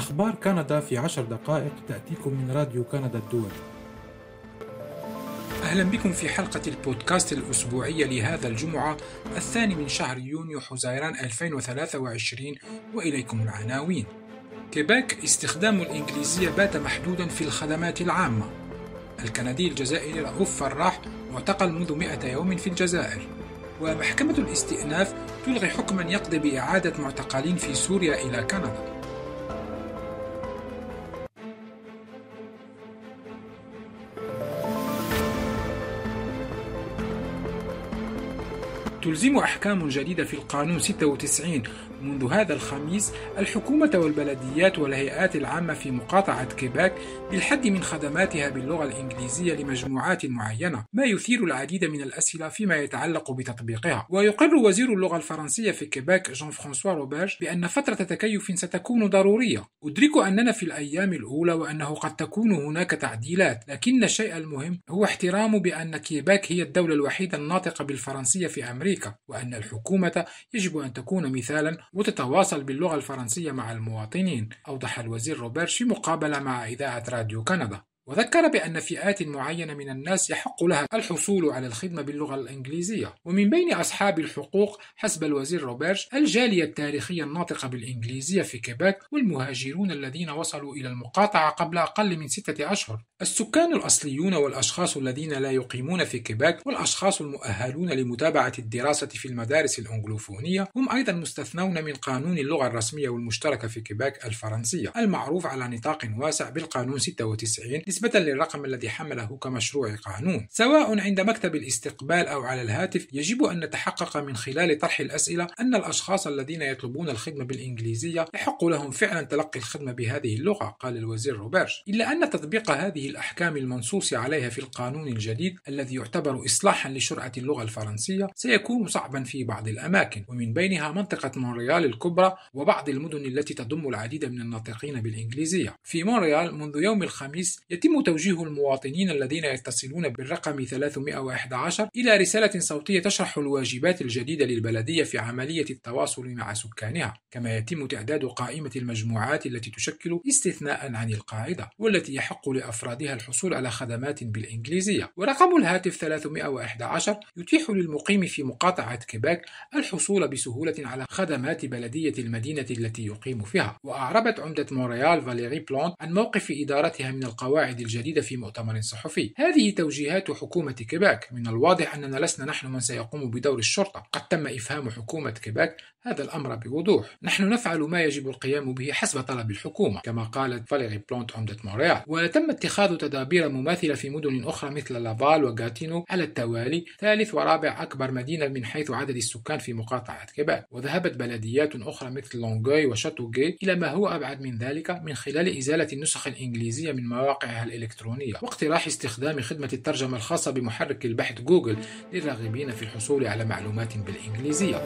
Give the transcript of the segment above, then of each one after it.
أخبار كندا في عشر دقائق تأتيكم من راديو كندا الدول. أهلا بكم في حلقة البودكاست الأسبوعية لهذا الجمعة الثاني من شهر يونيو حزيران 2023 وإليكم العناوين. كيباك استخدام الإنجليزية بات محدودا في الخدمات العامة. الكندي الجزائري رؤوف فراح معتقل منذ 100 يوم في الجزائر. ومحكمة الاستئناف تلغي حكما يقضي بإعادة معتقلين في سوريا إلى كندا. تلزم أحكام جديدة في القانون 96 منذ هذا الخميس الحكومة والبلديات والهيئات العامة في مقاطعة كيباك بالحد من خدماتها باللغة الإنجليزية لمجموعات معينة ما يثير العديد من الأسئلة فيما يتعلق بتطبيقها. ويقر وزير اللغة الفرنسية في كيباك جان فرانسوا روبرج بأن فترة تكيف ستكون ضرورية. أدرك أننا في الأيام الأولى وأنه قد تكون هناك تعديلات لكن الشيء المهم هو احترام بأن كيباك هي الدولة الوحيدة الناطقة بالفرنسية في أمريكا وأن الحكومة يجب أن تكون مثالا وتتواصل باللغة الفرنسية مع المواطنين أوضح الوزير روبرج في مقابلة مع إذاعة راديو كندا. وذكر بأن فئات معينة من الناس يحق لها الحصول على الخدمة باللغة الإنجليزية. ومن بين أصحاب الحقوق حسب الوزير روبرج الجالية التاريخية الناطقة بالإنجليزية في كيباك والمهاجرون الذين وصلوا إلى المقاطعة قبل أقل من ستة أشهر. السكان الأصليون والأشخاص الذين لا يقيمون في كيباك والأشخاص المؤهلون لمتابعة الدراسة في المدارس الأنجلوفونية هم أيضا مستثنون من قانون اللغة الرسمية والمشتركة في كيباك الفرنسية المعروف على نطاق واسع بالقانون 96 نسبة للرقم الذي حمله كمشروع قانون. سواء عند مكتب الاستقبال أو على الهاتف يجب أن نتحقق من خلال طرح الأسئلة أن الأشخاص الذين يطلبون الخدمة بالإنجليزية يحق لهم فعلا تلقي الخدمة بهذه اللغة قال الوزير روبرج إلا أن تطبيق هذه الأحكام المنصوص عليها في القانون الجديد الذي يعتبر إصلاحا لشرعة اللغة الفرنسية سيكون صعبا في بعض الأماكن ومن بينها منطقة مونريال الكبرى وبعض المدن التي تضم العديد من الناطقين بالإنجليزية. في مونريال منذ يوم الخميس يتم توجيه المواطنين الذين يتصلون بالرقم 311 إلى رسالة صوتية تشرح الواجبات الجديدة للبلدية في عملية التواصل مع سكانها. كما يتم تعداد قائمة المجموعات التي تشكل استثناء عن القاعدة والتي يحق لأفرادها الحصول على خدمات بالإنجليزية. ورقم الهاتف 311 يتيح للمقيم في مقاطعة كيباك الحصول بسهولة على خدمات بلدية المدينة التي يقيم فيها. وأعربت عمدة مونريال فاليري بلونت عن موقف إدارتها من القواعد الجديدة في مؤتمر صحفي. هذه توجيهات حكومة كيباك. من الواضح أننا لسنا نحن من سيقوم بدور الشرطة. قد تم إفهام حكومة كيباك هذا الأمر بوضوح. نحن نفعل ما يجب القيام به حسب طلب الحكومة كما قالت فاليري بلونت عمدة مونريال وتم اتخاذ تدابير مماثلة في مدن أخرى مثل لافال وغاتينو على التوالي ثالث ورابع أكبر مدينة من حيث عدد السكان في مقاطعة كيباك. وذهبت بلديات أخرى مثل لونغوي وشاتوغي إلى ما هو أبعد من ذلك من خلال إزالة النسخ الإنجليزية من مواقعها الإلكترونية. واقتراح استخدام خدمة الترجمة الخاصة بمحرك البحث جوجل للراغبين في الحصول على معلومات بالإنجليزية.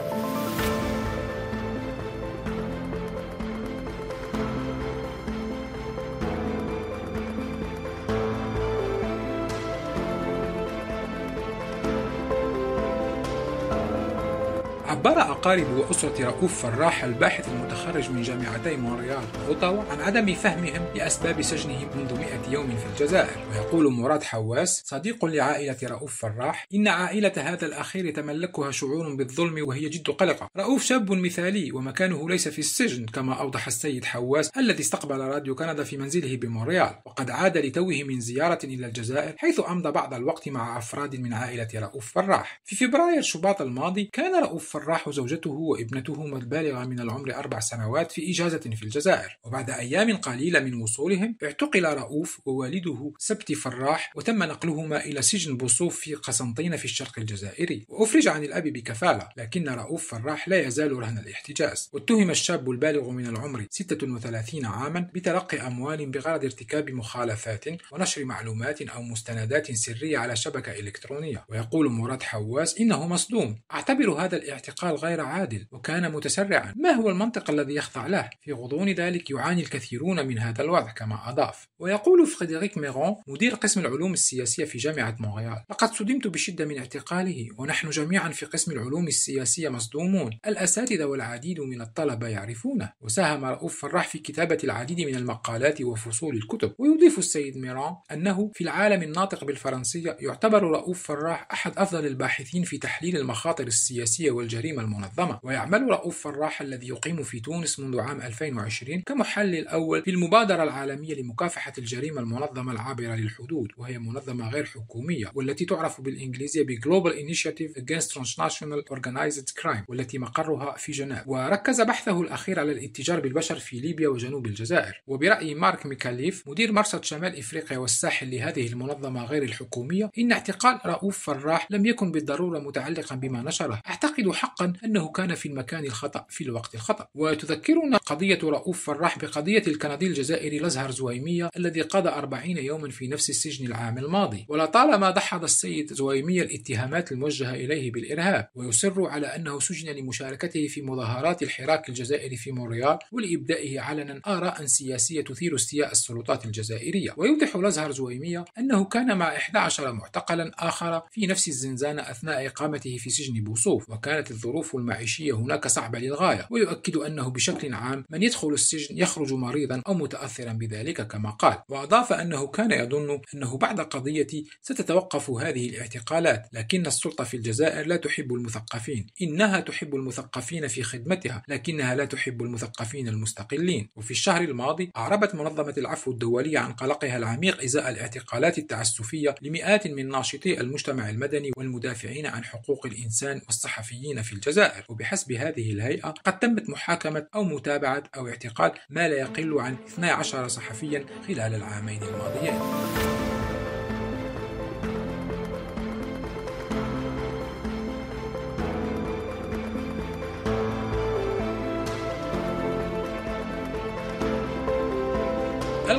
عبر أقارب وأسرة رؤوف فراح الباحث المتخرج من جامعتي مونريال وأوتاوا عن عدم فهمهم لأسباب سجنه منذ 100 يوم في الجزائر. ويقول مراد حواس صديق لعائلة رؤوف فراح إن عائلة هذا الأخير تملكها شعور بالظلم وهي جد قلقة. رؤوف شاب مثالي ومكانه ليس في السجن كما أوضح السيد حواس الذي استقبل راديو كندا في منزله بمونريال. وقد عاد لتوه من زيارة إلى الجزائر حيث أمضى بعض الوقت مع أفراد من عائلة رؤوف فراح. في فبراير شباط الماضي كان رؤوف فراح زوجته وابنتهما البالغة من العمر أربع سنوات في إجازة في الجزائر. وبعد أيام قليلة من وصولهم اعتقل رؤوف ووالده سبتي فراح وتم نقلهما إلى سجن بوصوف في قسنطينة في الشرق الجزائري. وأفرج عن الأب بكفالة لكن رؤوف فراح لا يزال رهن الاحتجاز. واتهم الشاب البالغ من العمر 36 عاما بتلقي أموال بغرض ارتكاب مخالفات ونشر معلومات أو مستندات سرية على شبكة إلكترونية. ويقول مراد حواس إنه مصدوم. أعتبر هذا الاعتقال اعتقال غير عادل وكان متسرعا. ما هو المنطق الذي يخضع له؟ في غضون ذلك يعاني الكثيرون من هذا الوضع كما أضاف. ويقول فريدريك ميرون مدير قسم العلوم السياسية في جامعة مونريال لقد صدمت بشدة من اعتقاله ونحن جميعا في قسم العلوم السياسية مصدومون. الأساتذة والعديد من الطلبة يعرفونه. وساهم رؤوف فراح في كتابة العديد من المقالات وفصول الكتب. ويضيف السيد ميرون أنه في العالم الناطق بالفرنسية يعتبر رؤوف فراح أحد أفضل الباحثين في تحليل المخاطر السياسية والجريمة. المنظمة. ويعمل رؤوف فراح الذي يقيم في تونس منذ عام 2020 كمحلل أول في المبادرة العالمية لمكافحة الجريمة المنظمة العابرة للحدود وهي منظمة غير حكومية والتي تعرف بالإنجليزية ب Global Initiative Against Transnational Organized Crime والتي مقرها في جنيف. وركز بحثه الأخير على الاتجار بالبشر في ليبيا وجنوب الجزائر. وبرأي مارك ميكاليف مدير مرصد شمال إفريقيا والساحل لهذه المنظمة غير الحكومية إن اعتقال رؤوف فراح لم يكن بالضرورة متعلقا بما نشره. أعتقد حقا أنه كان في المكان الخطأ في الوقت الخطأ. وتذكرنا قضية رؤوف فراح بقضية الكندي الجزائري لزهر زويمية الذي قضى أربعين يوما في نفس السجن العام الماضي. ولطالما دحض السيد زويمية الاتهامات الموجهة إليه بالإرهاب ويصر على أنه سجن لمشاركته في مظاهرات الحراك الجزائري في مونريال ولإبدائه علنا آراء سياسية تثير استياء السلطات الجزائرية. ويوضح لزهر زويمية أنه كان مع 11 معتقلا آخر في نفس الزنزانة أثناء إقامته في سجن بوصوف. وكانت الظروف المعيشية هناك صعبة للغاية ويؤكد أنه بشكل عام من يدخل السجن يخرج مريضا أو متأثرا بذلك كما قال. وأضاف أنه كان يظن أنه بعد قضيتي ستتوقف هذه الاعتقالات لكن السلطة في الجزائر لا تحب المثقفين. إنها تحب المثقفين في خدمتها لكنها لا تحب المثقفين المستقلين. وفي الشهر الماضي أعربت منظمة العفو الدولية عن قلقها العميق إزاء الاعتقالات التعسفية لمئات من ناشطي المجتمع المدني والمدافعين عن حقوق الإنسان والصحفيين في الجزائر. وبحسب هذه الهيئة قد تمت محاكمة أو متابعة أو اعتقال ما لا يقل عن 12 صحفيا خلال العامين الماضيين.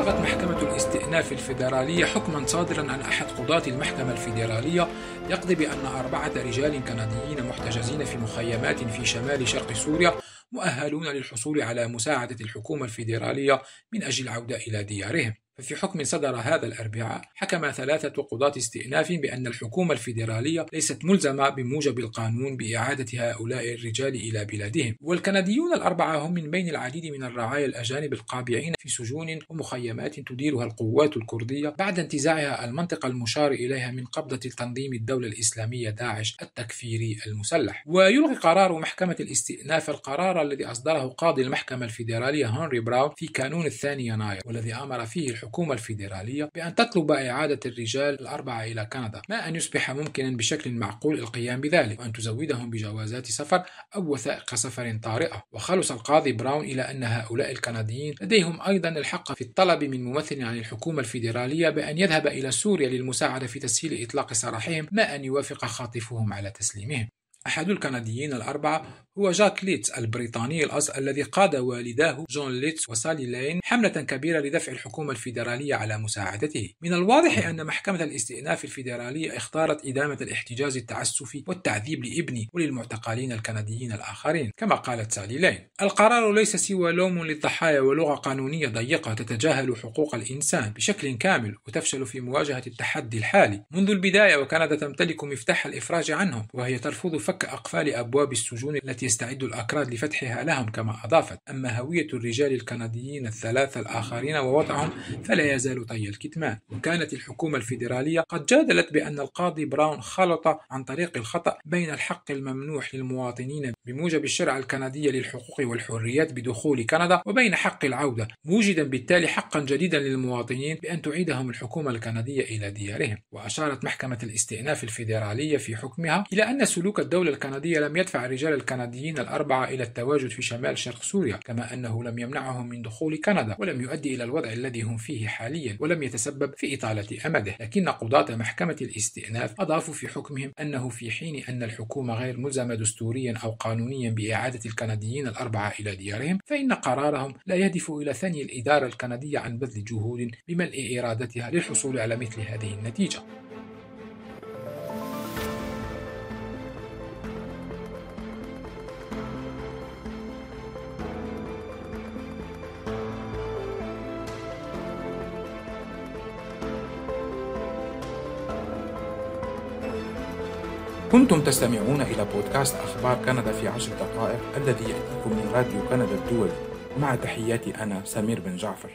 ألغت محكمة الاستئناف الفيدرالية حكما صادرا عن أحد قضاة المحكمة الفيدرالية. يقضي بأن أربعة رجال كنديين محتجزين في مخيمات في شمال شرق سوريا مؤهلون للحصول على مساعدة الحكومة الفيدرالية من أجل العودة إلى ديارهم. ففي حكم صدر هذا الأربعاء حكم ثلاثة قضاة استئناف بأن الحكومة الفيدرالية ليست ملزمة بموجب القانون بإعادة هؤلاء الرجال إلى بلادهم. والكنديون الأربعة هم من بين العديد من الرعايا الأجانب القابعين في سجون ومخيمات تديرها القوات الكردية بعد انتزاعها المنطقة المشار إليها من قبضة تنظيم الدولة الإسلامية داعش التكفيري المسلح. ويلغي قرار محكمة الاستئناف القرار الذي أصدره قاضي المحكمة الفيدرالية هنري براون في كانون الثاني يناير والذي أمر فيه الحكومة الفيدرالية بأن تطلب إعادة الرجال الأربعة إلى كندا ما أن يصبح ممكنا بشكل معقول القيام بذلك وأن تزودهم بجوازات سفر أو وثائق سفر طارئة. وخلص القاضي براون إلى أن هؤلاء الكنديين لديهم أيضا الحق في الطلب من ممثل عن الحكومة الفيدرالية بأن يذهب إلى سوريا للمساعدة في تسهيل إطلاق سراحهم ما أن يوافق خاطفهم على تسليمهم. أحد الكنديين الأربعة هو جاك ليتس البريطاني الأصل الذي قاد والداه جون ليتس وسالي لين حملة كبيرة لدفع الحكومة الفيدرالية على مساعدته. من الواضح أن محكمة الاستئناف الفيدرالية اختارت إدامة الاحتجاز التعسفي والتعذيب لابني وللمعتقلين الكنديين الآخرين كما قالت سالي لين. القرار ليس سوى لوم للضحايا ولغة قانونية ضيقة تتجاهل حقوق الإنسان بشكل كامل وتفشل في مواجهة التحدي الحالي. منذ البداية وكندا تمتلك مفتاح الإفراج عنهم وهي ترفض فك أقفال أبواب السجون التي يستعد الأكراد لفتحها لهم كما أضافت. أما هوية الرجال الكنديين الثلاثة الآخرين ووضعهم فلا يزال طي الكتمان. وكانت الحكومة الفيدرالية قد جادلت بأن القاضي براون خلط عن طريق الخطأ بين الحق الممنوح للمواطنين بموجب الشرع الكندي للحقوق والحريات بدخول كندا وبين حق العودة موجدا بالتالي حقا جديدا للمواطنين بأن تعيدهم الحكومة الكندية إلى ديارهم. وأشارت محكمة الاستئناف الفيدرالية في حكمها إلى أن سلوك الدولة الكندية لم يدفع الرجال الكنديين الأربعة إلى التواجد في شمال شرق سوريا كما أنه لم يمنعهم من دخول كندا ولم يؤدي إلى الوضع الذي هم فيه حاليا ولم يتسبب في إطالة أمده. لكن قضاة محكمة الاستئناف أضافوا في حكمهم أنه في حين أن الحكومة غير ملزمة دستوريا أو قانونيا بإعادة الكنديين الأربعة إلى ديارهم فإن قرارهم لا يهدف إلى ثني الإدارة الكندية عن بذل جهود بملء إرادتها للحصول على مثل هذه النتيجة. كنتم تستمعون إلى بودكاست أخبار كندا في عشر دقائق الذي يأتيكم من راديو كندا الدولي. مع تحياتي أنا سمير بن جعفر.